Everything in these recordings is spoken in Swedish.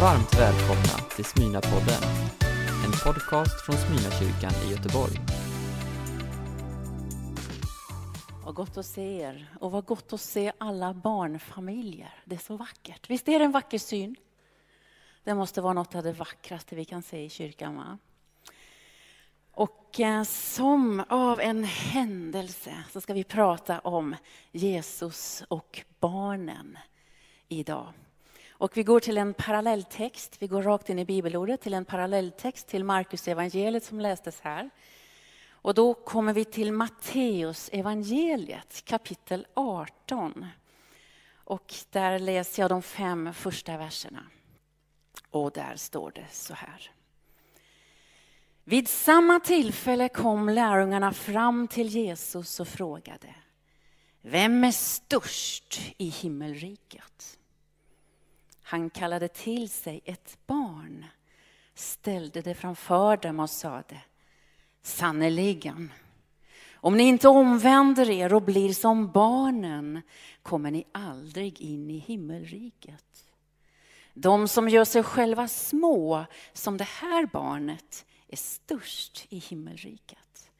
Varmt välkomna till Smyna-podden, en podcast från Smyna-kyrkan i Göteborg. Vad gott att se er och vad gott att se alla barnfamiljer. Det är så vackert. Visst är det en vacker syn? Det måste vara något av det vackraste vi kan se i kyrkan, va? Och eh, som av en händelse så ska vi prata om Jesus och barnen idag. Och vi går till en parallelltext, vi går rakt in i bibelordet till en parallelltext till Markus evangeliet som lästes här. Och då kommer vi till Matteus evangeliet kapitel 18. Och där läser jag de fem första verserna. Och där står det så här. Vid samma tillfälle kom lärjungarna fram till Jesus och frågade Vem är störst i himmelriket? Han kallade till sig ett barn, ställde det framför dem och sade Sannerligen, om ni inte omvänder er och blir som barnen kommer ni aldrig in i himmelriket. De som gör sig själva små som det här barnet är störst i himmelriket.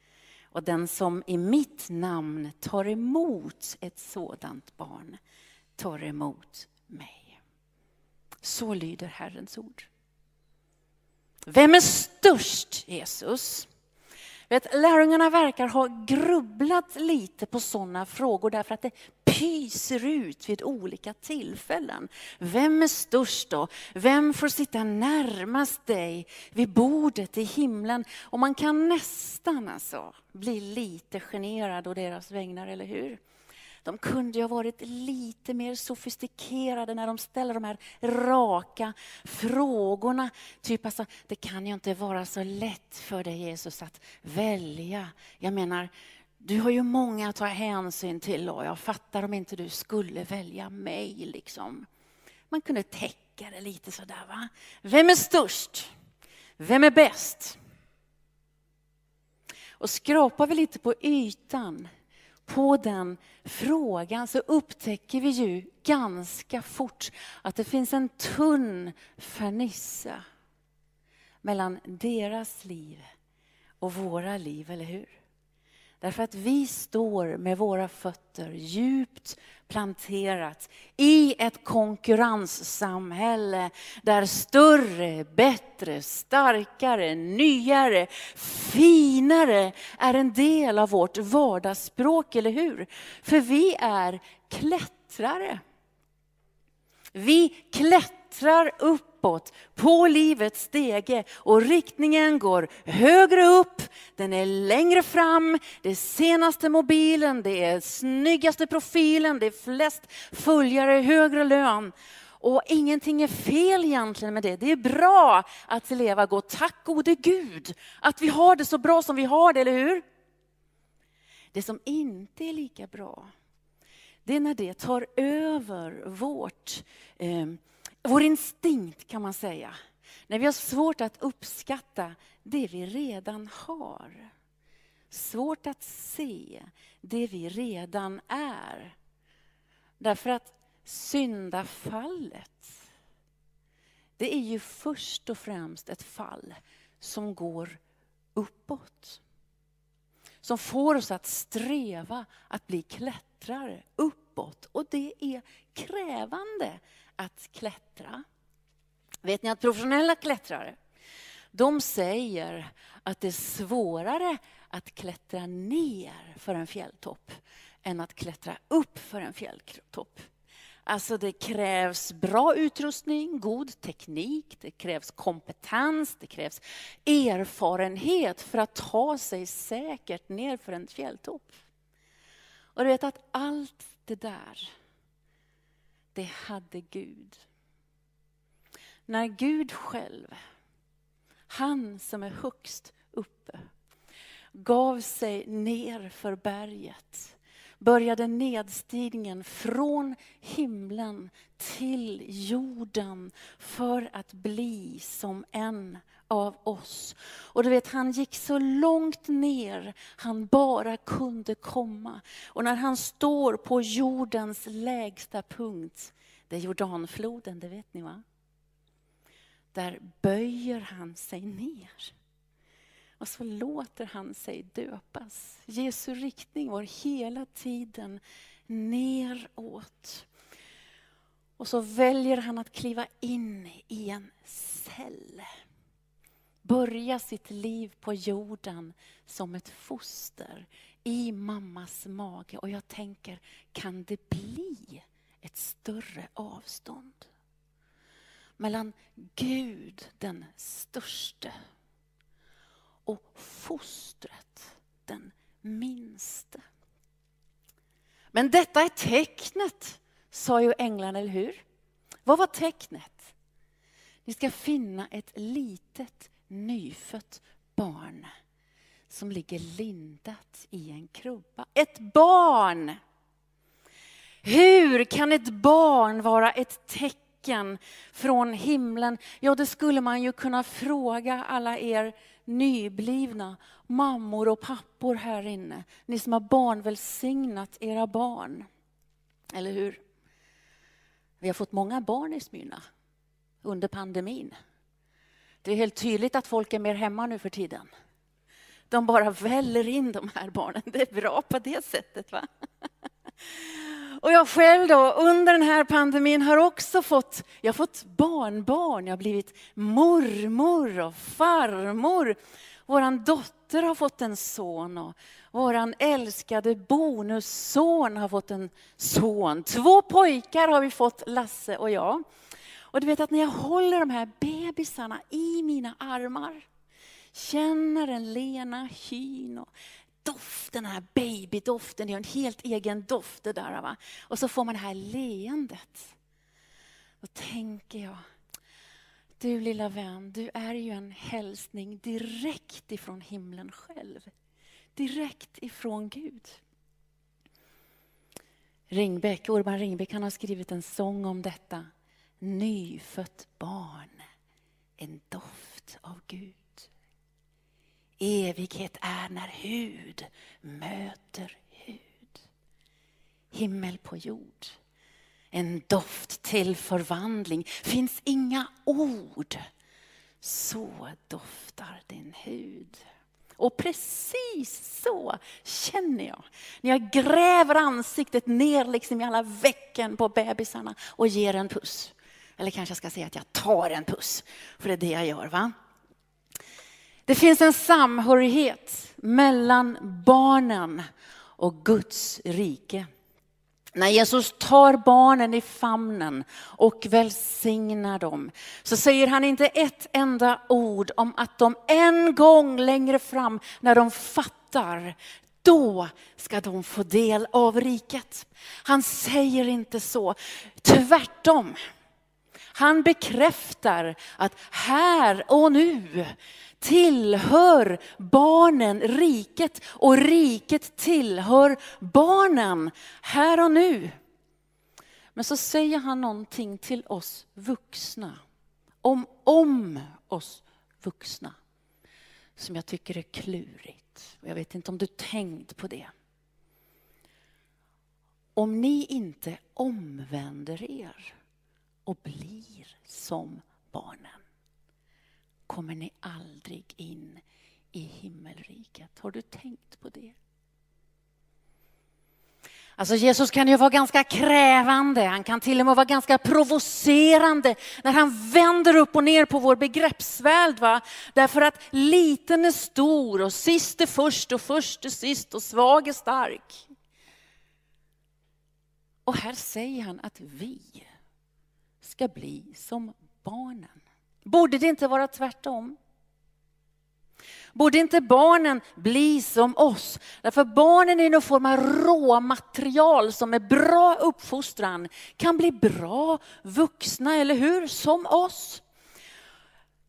Och den som i mitt namn tar emot ett sådant barn tar emot mig. Så lyder Herrens ord. Vem är störst, Jesus? Vet, lärjungarna verkar ha grubblat lite på sådana frågor därför att det pyser ut vid olika tillfällen. Vem är störst då? Vem får sitta närmast dig vid bordet i himlen? Och man kan nästan alltså bli lite generad å deras vägnar, eller hur? De kunde ju ha varit lite mer sofistikerade när de ställer de här raka frågorna. Typ alltså, det kan ju inte vara så lätt för dig Jesus att välja. Jag menar, du har ju många att ta hänsyn till och jag fattar om inte du skulle välja mig. Liksom. Man kunde täcka det lite sådär. Va? Vem är störst? Vem är bäst? Och skrapar vi lite på ytan på den frågan så upptäcker vi ju ganska fort att det finns en tunn fernissa mellan deras liv och våra liv, eller hur? Därför att vi står med våra fötter djupt planterat i ett konkurrenssamhälle där större, bättre, starkare, nyare, finare är en del av vårt vardagsspråk, eller hur? För vi är klättrare. Vi klättrar uppåt på livets stege och riktningen går högre upp, den är längre fram, det är senaste mobilen, det är snyggaste profilen, det är flest följare, högre lön. Och ingenting är fel egentligen med det. Det är bra att leva gott. Tack gode Gud att vi har det så bra som vi har det, eller hur? Det som inte är lika bra, det är när det tar över vårt, eh, vår instinkt kan man säga. När vi har svårt att uppskatta det vi redan har. Svårt att se det vi redan är. Därför att syndafallet, det är ju först och främst ett fall som går uppåt. Som får oss att sträva att bli klättrare uppåt. Och det är krävande att klättra. Vet ni att professionella klättrare, de säger att det är svårare att klättra ner för en fjälltopp än att klättra upp för en fjälltopp. Alltså det krävs bra utrustning, god teknik, det krävs kompetens, det krävs erfarenhet för att ta sig säkert ner för en fjälltopp. Och du vet att allt det där, det hade Gud. När Gud själv, han som är högst uppe, gav sig ner för berget började nedstigningen från himlen till jorden för att bli som en av oss. Och du vet, han gick så långt ner han bara kunde komma. Och när han står på jordens lägsta punkt, det är Jordanfloden, det vet ni va? där böjer han sig ner. Och så låter han sig döpas. Jesu riktning var hela tiden neråt. Och så väljer han att kliva in i en cell. Börja sitt liv på jorden som ett foster i mammas mage. Och jag tänker, kan det bli ett större avstånd? Mellan Gud den störste och fostret den minste. Men detta är tecknet, sa ju änglarna, eller hur? Vad var tecknet? Ni ska finna ett litet nyfött barn som ligger lindat i en krubba. Ett barn! Hur kan ett barn vara ett tecken från himlen? Ja, det skulle man ju kunna fråga alla er nyblivna mammor och pappor här inne. Ni som har barnvälsignat era barn. Eller hur? Vi har fått många barn i Smyrna under pandemin. Det är helt tydligt att folk är mer hemma nu för tiden. De bara väller in de här barnen. Det är bra på det sättet. va? Och jag själv då, under den här pandemin har också fått, jag har fått barnbarn, jag har blivit mormor och farmor. Våran dotter har fått en son och våran älskade bonusson har fått en son. Två pojkar har vi fått, Lasse och jag. Och du vet att när jag håller de här bebisarna i mina armar, känner den lena hyn och doften, den här babydoften, det är en helt egen doft det där. Va? Och så får man det här leendet. Då tänker jag, du lilla vän, du är ju en hälsning direkt ifrån himlen själv. Direkt ifrån Gud. Ringbäck, Urban Ringbäck han har skrivit en sång om detta. Nyfött barn, en doft av Gud. Evighet är när hud möter hud. Himmel på jord. En doft till förvandling. Finns inga ord. Så doftar din hud. Och precis så känner jag när jag gräver ansiktet ner liksom i alla vecken på bebisarna och ger en puss. Eller kanske jag ska säga att jag tar en puss, för det är det jag gör. va? Det finns en samhörighet mellan barnen och Guds rike. När Jesus tar barnen i famnen och välsignar dem så säger han inte ett enda ord om att de en gång längre fram när de fattar då ska de få del av riket. Han säger inte så. Tvärtom. Han bekräftar att här och nu tillhör barnen riket och riket tillhör barnen här och nu. Men så säger han någonting till oss vuxna, om, om oss vuxna, som jag tycker är klurigt. Jag vet inte om du tänkt på det. Om ni inte omvänder er och blir som barnen kommer ni aldrig in i himmelriket. Har du tänkt på det? Alltså Jesus kan ju vara ganska krävande, han kan till och med vara ganska provocerande när han vänder upp och ner på vår begreppsvärld. Va? Därför att liten är stor och sist är först och först är sist och svag är stark. Och här säger han att vi ska bli som barnen. Borde det inte vara tvärtom? Borde inte barnen bli som oss? Därför barnen är någon form av råmaterial som med bra uppfostran kan bli bra vuxna, eller hur? Som oss.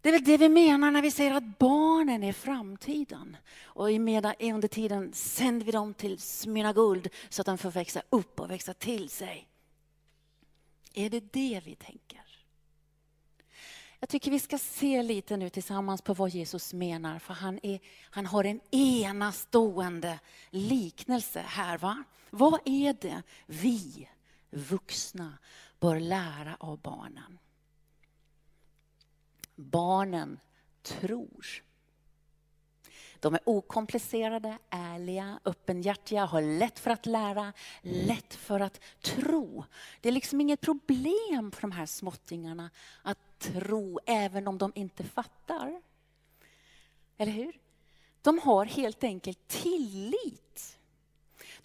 Det är väl det vi menar när vi säger att barnen är framtiden. Och under tiden sänder vi dem till Smyrna Guld så att de får växa upp och växa till sig. Är det det vi tänker? Jag tycker vi ska se lite nu tillsammans på vad Jesus menar, för han, är, han har en enastående liknelse här. Va? Vad är det vi vuxna bör lära av barnen? Barnen tror. De är okomplicerade, ärliga, öppenhjärtiga, har lätt för att lära, lätt för att tro. Det är liksom inget problem för de här småttingarna att tro, även om de inte fattar. Eller hur? De har helt enkelt tillit.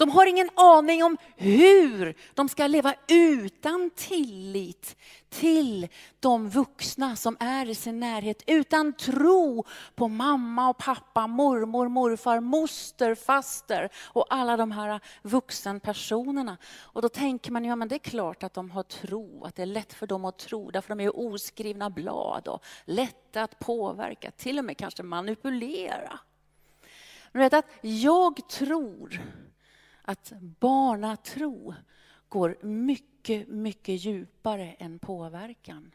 De har ingen aning om hur de ska leva utan tillit till de vuxna som är i sin närhet. Utan tro på mamma och pappa, mormor, morfar, moster, faster och alla de här vuxenpersonerna. Och då tänker man, ja men det är klart att de har tro, att det är lätt för dem att tro, därför de är oskrivna blad och lätta att påverka, till och med kanske manipulera. Men vet att jag tror att barnatro går mycket, mycket djupare än påverkan.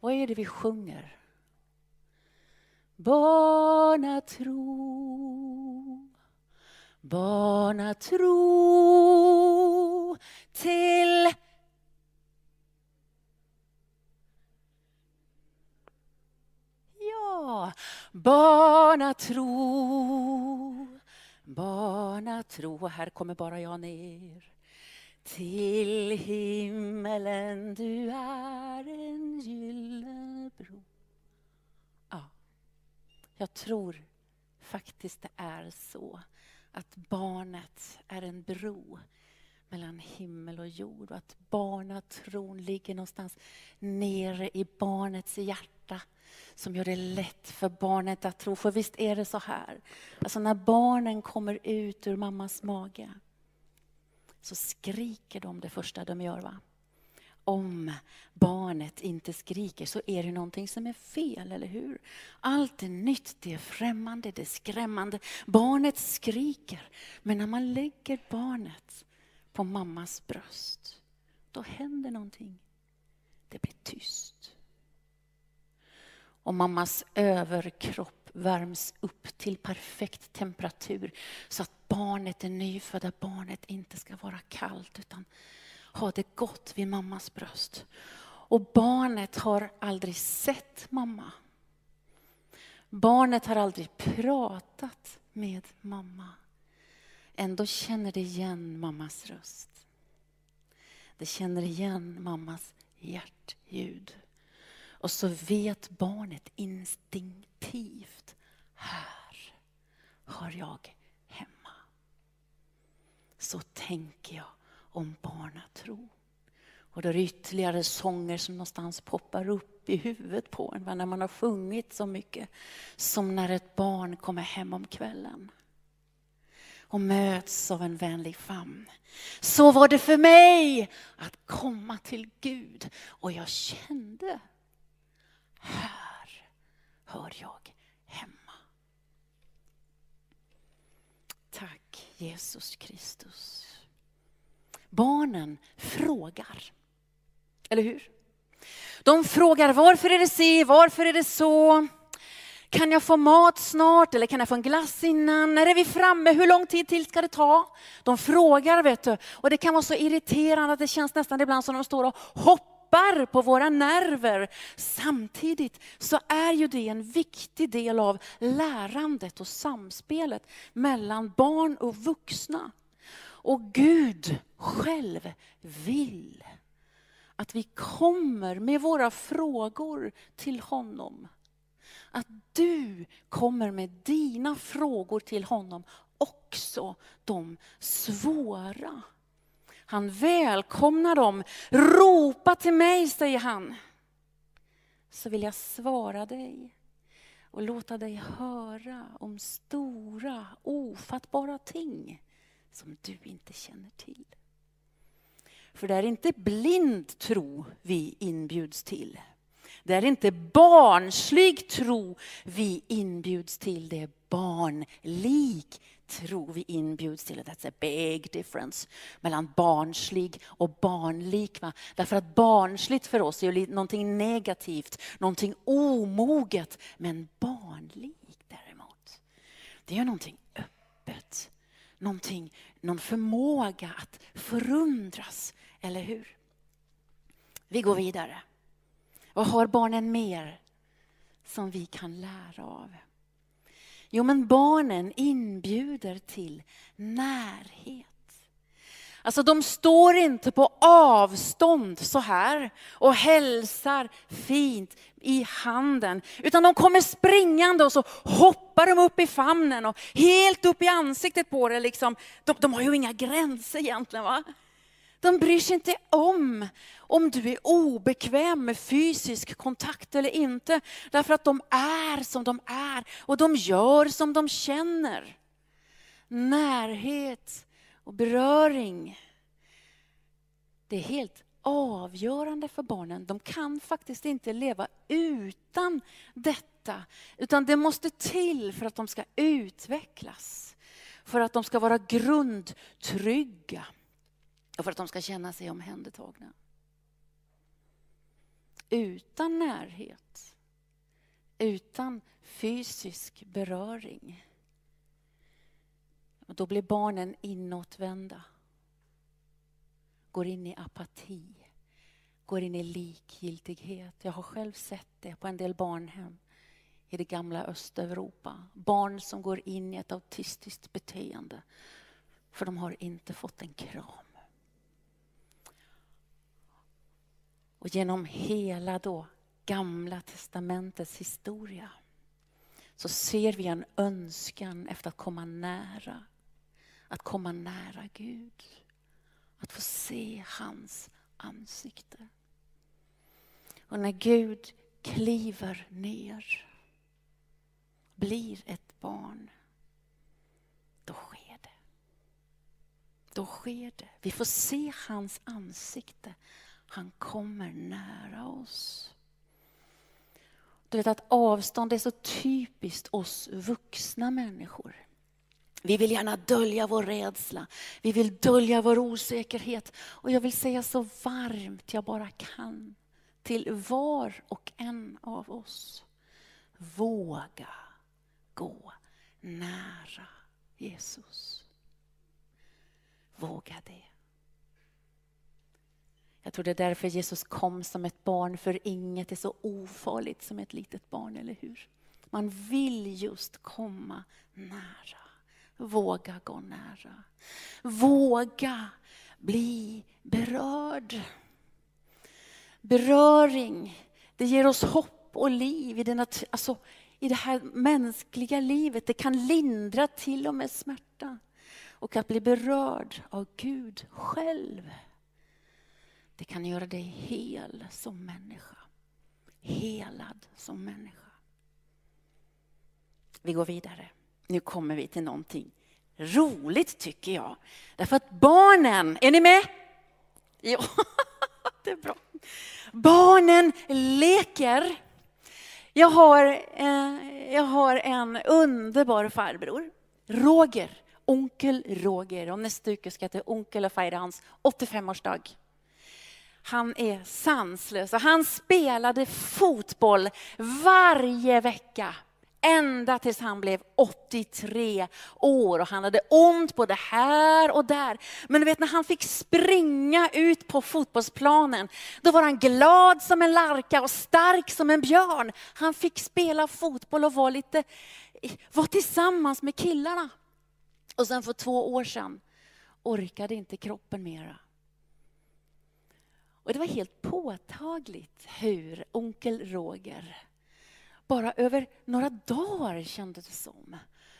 Vad är det vi sjunger? Barnatro, barnatro till Ja, barnatro barnatro, här kommer bara jag ner. Till himmelen du är en gyllene bro. Ja, jag tror faktiskt det är så att barnet är en bro mellan himmel och jord och att barnatron ligger någonstans nere i barnets hjärta som gör det lätt för barnet att tro. För visst är det så här, alltså när barnen kommer ut ur mammas mage så skriker de det första de gör. Va? Om barnet inte skriker så är det någonting som är fel, eller hur? Allt är nytt, det är främmande, det är skrämmande. Barnet skriker, men när man lägger barnet på mammas bröst, då händer någonting. Det blir tyst och mammas överkropp värms upp till perfekt temperatur så att barnet, det nyfödda barnet, inte ska vara kallt utan ha det gott vid mammas bröst. Och barnet har aldrig sett mamma. Barnet har aldrig pratat med mamma. Ändå känner det igen mammas röst. Det känner igen mammas hjärtljud. Och så vet barnet instinktivt, här har jag hemma. Så tänker jag om barnatro. Och då är det ytterligare sånger som någonstans poppar upp i huvudet på en när man har sjungit så mycket. Som när ett barn kommer hem om kvällen och möts av en vänlig famn. Så var det för mig att komma till Gud och jag kände här hör jag hemma. Tack Jesus Kristus. Barnen frågar. Eller hur? De frågar varför är det si, varför är det så? Kan jag få mat snart eller kan jag få en glass innan? När är vi framme? Hur lång tid till ska det ta? De frågar vet du. Och det kan vara så irriterande att det känns nästan ibland som de står och hoppar på våra nerver. Samtidigt så är ju det en viktig del av lärandet och samspelet mellan barn och vuxna. Och Gud själv vill att vi kommer med våra frågor till honom. Att du kommer med dina frågor till honom, också de svåra. Han välkomnar dem. Ropa till mig, säger han. Så vill jag svara dig och låta dig höra om stora, ofattbara ting som du inte känner till. För det är inte blind tro vi inbjuds till. Det är inte barnslig tro vi inbjuds till, det är barnlik tro vi inbjuds till. That's a big difference mellan barnslig och barnlik. Va? Därför att barnsligt för oss är ju någonting negativt, någonting omoget. Men barnlik däremot, det är någonting öppet. Någonting, någon förmåga att förundras, eller hur? Vi går vidare. Vad har barnen mer som vi kan lära av? Jo, men barnen inbjuder till närhet. Alltså de står inte på avstånd så här och hälsar fint i handen. Utan de kommer springande och så hoppar de upp i famnen och helt upp i ansiktet på det. Liksom. De, de har ju inga gränser egentligen. va? De bryr sig inte om om du är obekväm med fysisk kontakt eller inte. Därför att de är som de är och de gör som de känner. Närhet och beröring. Det är helt avgörande för barnen. De kan faktiskt inte leva utan detta. Utan det måste till för att de ska utvecklas. För att de ska vara grundtrygga. Och för att de ska känna sig omhändertagna. Utan närhet, utan fysisk beröring, då blir barnen inåtvända. Går in i apati, går in i likgiltighet. Jag har själv sett det på en del barnhem i det gamla Östeuropa. Barn som går in i ett autistiskt beteende för de har inte fått en kram. Och genom hela då Gamla testamentets historia så ser vi en önskan efter att komma nära. Att komma nära Gud. Att få se hans ansikte. Och när Gud kliver ner, blir ett barn, då sker det. Då sker det. Vi får se hans ansikte. Han kommer nära oss. Du vet att avstånd är så typiskt oss vuxna människor. Vi vill gärna dölja vår rädsla, vi vill dölja vår osäkerhet. Och jag vill säga så varmt jag bara kan till var och en av oss. Våga gå nära Jesus. Våga det. Jag tror det är därför Jesus kom som ett barn, för inget är så ofarligt som ett litet barn, eller hur? Man vill just komma nära. Våga gå nära. Våga bli berörd. Beröring, det ger oss hopp och liv i, den, alltså, i det här mänskliga livet. Det kan lindra till och med smärta. Och att bli berörd av Gud själv det kan göra dig hel som människa. Helad som människa. Vi går vidare. Nu kommer vi till någonting roligt tycker jag. Därför att barnen, är ni med? Ja, det är bra. Barnen leker. Jag har, eh, jag har en underbar farbror, Roger, onkel Roger. Och nästa vecka ska jag till onkel och fira hans 85-årsdag han är sanslös. Och han spelade fotboll varje vecka ända tills han blev 83 år och han hade ont både här och där. Men du vet när han fick springa ut på fotbollsplanen, då var han glad som en larka och stark som en björn. Han fick spela fotboll och var lite, var tillsammans med killarna. Och sen för två år sedan orkade inte kroppen mera. Och det var helt påtagligt hur onkel Roger, bara över några dagar kändes det som,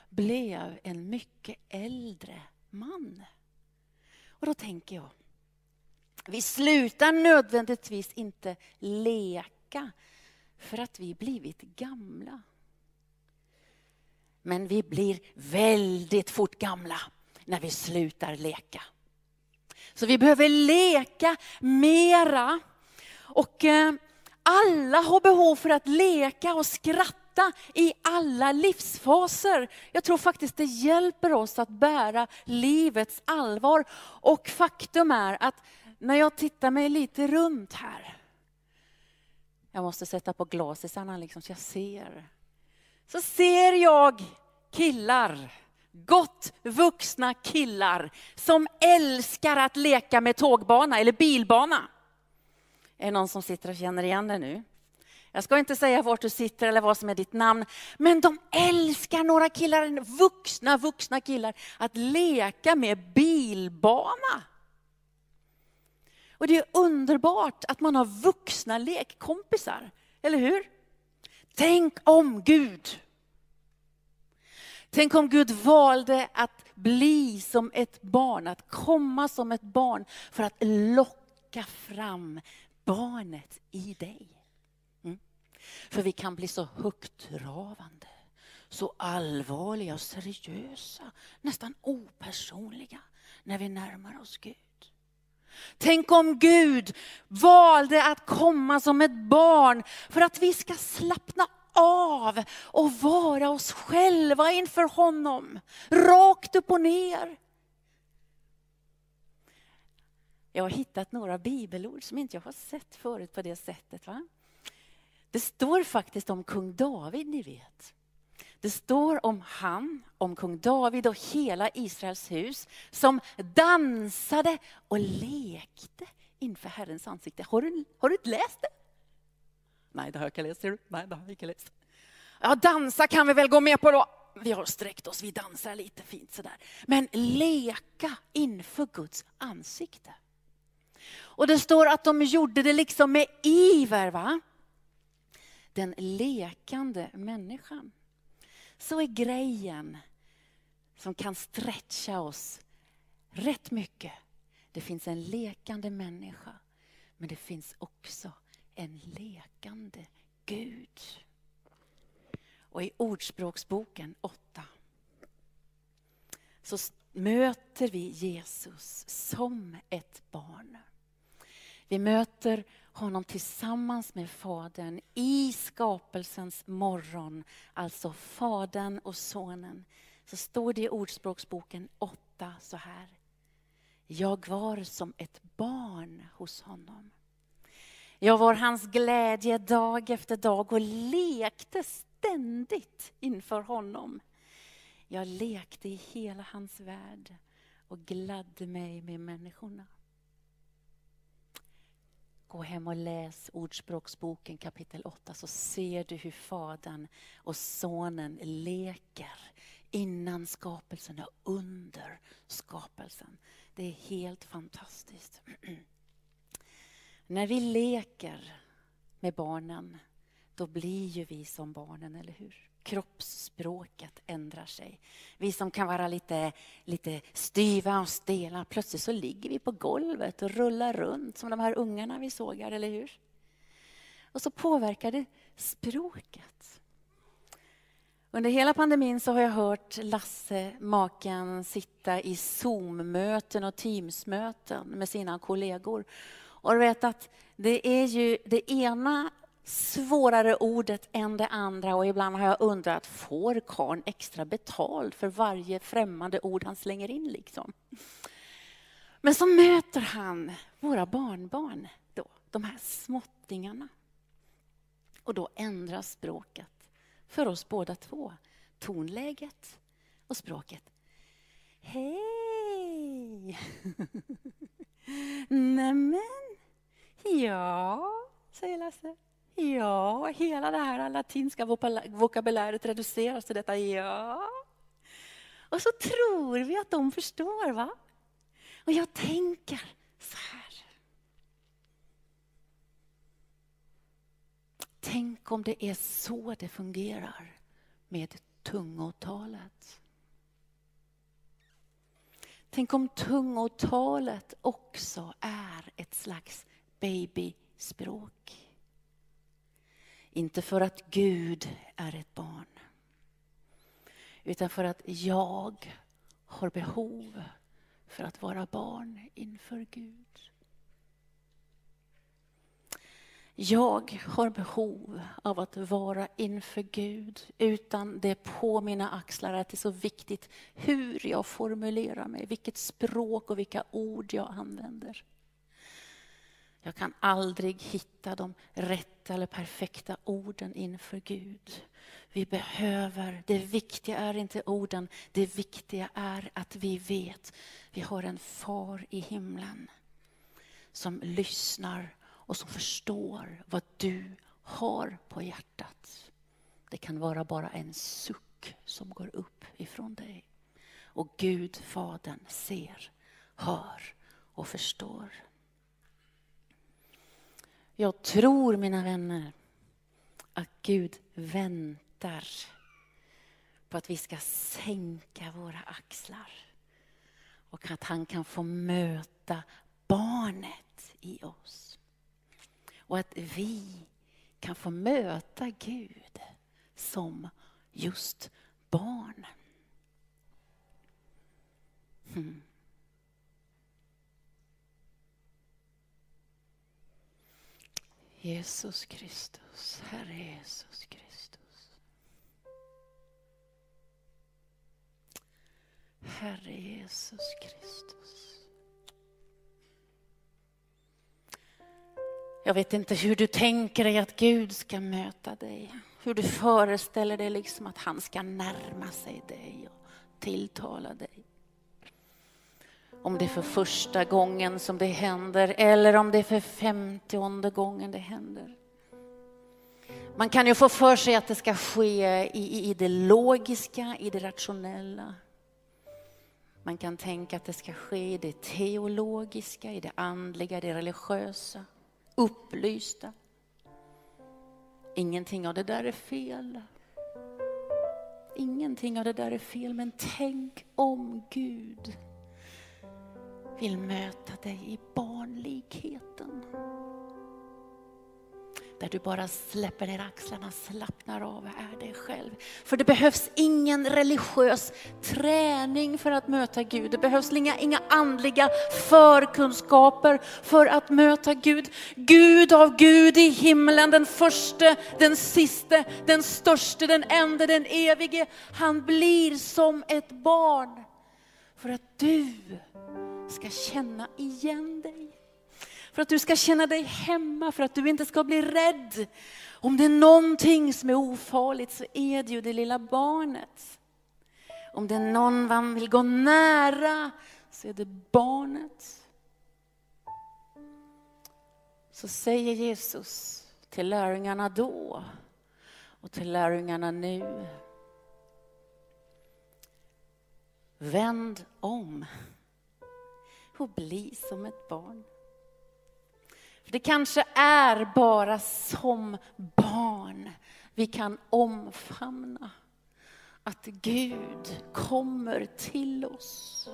blev en mycket äldre man. Och då tänker jag, vi slutar nödvändigtvis inte leka för att vi blivit gamla. Men vi blir väldigt fort gamla när vi slutar leka. Så vi behöver leka mera. Och eh, alla har behov för att leka och skratta i alla livsfaser. Jag tror faktiskt det hjälper oss att bära livets allvar. Och faktum är att när jag tittar mig lite runt här, jag måste sätta på glasisarna liksom så jag ser, så ser jag killar gott vuxna killar som älskar att leka med tågbana eller bilbana. Är det någon som sitter och känner igen det nu? Jag ska inte säga vart du sitter eller vad som är ditt namn. Men de älskar några killar, vuxna, vuxna killar, att leka med bilbana. Och det är underbart att man har vuxna lekkompisar, eller hur? Tänk om Gud. Tänk om Gud valde att bli som ett barn, att komma som ett barn för att locka fram barnet i dig. Mm. För vi kan bli så högtravande, så allvarliga och seriösa, nästan opersonliga när vi närmar oss Gud. Tänk om Gud valde att komma som ett barn för att vi ska slappna av och vara oss själva inför honom. Rakt upp och ner. Jag har hittat några bibelord som inte jag har sett förut på det sättet. Va? Det står faktiskt om kung David, ni vet. Det står om han, om kung David och hela Israels hus som dansade och lekte inför Herrens ansikte. Har du, har du läst det? Nej, det har jag inte läst. Nej, det har jag inte läst. Ja, dansa kan vi väl gå med på då. Vi har sträckt oss, vi dansar lite fint sådär. Men leka inför Guds ansikte. Och det står att de gjorde det liksom med iver. va? Den lekande människan. Så är grejen som kan stretcha oss rätt mycket. Det finns en lekande människa, men det finns också en lekande Gud. Och i Ordspråksboken 8 så möter vi Jesus som ett barn. Vi möter honom tillsammans med Fadern i skapelsens morgon. Alltså Fadern och Sonen. Så står det i Ordspråksboken 8 så här. Jag var som ett barn hos honom. Jag var hans glädje dag efter dag och lekte ständigt inför honom. Jag lekte i hela hans värld och gladde mig med människorna. Gå hem och läs Ordspråksboken kapitel 8 så ser du hur Fadern och Sonen leker innan skapelsen och under skapelsen. Det är helt fantastiskt. När vi leker med barnen, då blir ju vi som barnen, eller hur? kroppsspråket ändrar sig. Vi som kan vara lite, lite styva och stela, plötsligt så ligger vi på golvet och rullar runt som de här ungarna vi såg här, eller hur? Och så påverkar det språket. Under hela pandemin så har jag hört Lasse, maken, sitta i Zoom-möten och Teams-möten med sina kollegor. Och du vet att det är ju det ena svårare ordet än det andra och ibland har jag undrat, får karn extra betalt för varje främmande ord han slänger in liksom? Men så möter han våra barnbarn, då, de här småttingarna. Och då ändras språket för oss båda två. Tonläget och språket. Hej! Nämen, ja, säger Lasse. Ja, hela det här latinska vokabuläret reduceras till detta ja. Och så tror vi att de förstår. va? Och jag tänker så här. Tänk om det är så det fungerar med tungotalet. Tänk om tungotalet också är ett slags babyspråk. Inte för att Gud är ett barn. Utan för att jag har behov för att vara barn inför Gud. Jag har behov av att vara inför Gud utan det på mina axlar att det är så viktigt hur jag formulerar mig, vilket språk och vilka ord jag använder. Jag kan aldrig hitta de rätta eller perfekta orden inför Gud. Vi behöver, det viktiga är inte orden, det viktiga är att vi vet, vi har en far i himlen som lyssnar och som förstår vad du har på hjärtat. Det kan vara bara en suck som går upp ifrån dig. Och Gud, Fadern, ser, hör och förstår. Jag tror, mina vänner, att Gud väntar på att vi ska sänka våra axlar och att han kan få möta barnet i oss. Och att vi kan få möta Gud som just barn. Hmm. Jesus Kristus, Herre Jesus Kristus. Herre Jesus Kristus. Jag vet inte hur du tänker dig att Gud ska möta dig. Hur du föreställer dig liksom att han ska närma sig dig och tilltala dig. Om det är för första gången som det händer eller om det är för femtionde gången det händer. Man kan ju få för sig att det ska ske i, i det logiska, i det rationella. Man kan tänka att det ska ske i det teologiska, i det andliga, det religiösa, upplysta. Ingenting av det där är fel. Ingenting av det där är fel, men tänk om Gud vill möta dig i barnlikheten. Där du bara släpper ner axlarna, slappnar av, är dig själv. För det behövs ingen religiös träning för att möta Gud. Det behövs inga, inga andliga förkunskaper för att möta Gud. Gud av Gud i himlen, den första, den siste, den störste, den enda, den evige. Han blir som ett barn. För att du ska känna igen dig. För att du ska känna dig hemma, för att du inte ska bli rädd. Om det är någonting som är ofarligt så är det ju det lilla barnet. Om det är någon man vill gå nära så är det barnet. Så säger Jesus till lärjungarna då och till lärjungarna nu. Vänd om och bli som ett barn. För det kanske är bara som barn vi kan omfamna att Gud kommer till oss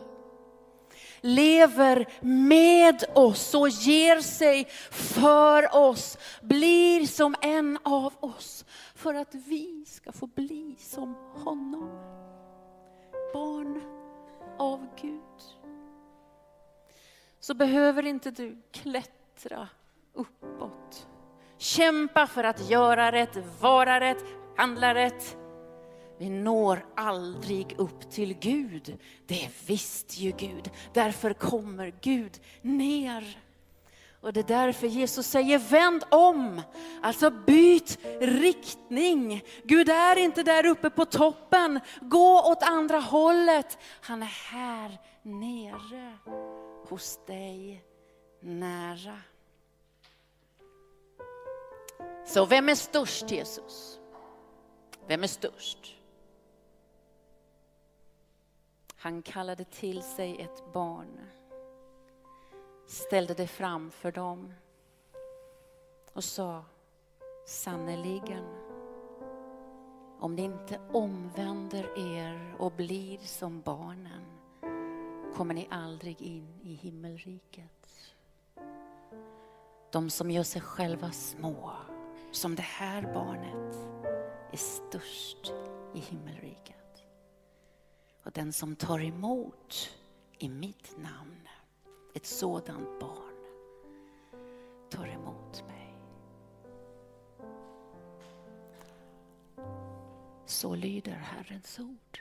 lever med oss och ger sig för oss, blir som en av oss för att vi ska få bli som honom. Så behöver inte du klättra uppåt. Kämpa för att göra rätt, vara rätt, handla rätt. Vi når aldrig upp till Gud. Det visste ju Gud. Därför kommer Gud ner. Och det är därför Jesus säger vänd om, alltså byt riktning. Gud är inte där uppe på toppen, gå åt andra hållet. Han är här nere hos dig nära. Så vem är störst Jesus? Vem är störst? Han kallade till sig ett barn, ställde det framför dem och sa sannerligen, om ni inte omvänder er och blir som barnen kommer ni aldrig in i himmelriket. De som gör sig själva små, som det här barnet, är störst i himmelriket. Och den som tar emot i mitt namn ett sådant barn tar emot mig. Så lyder Herrens ord.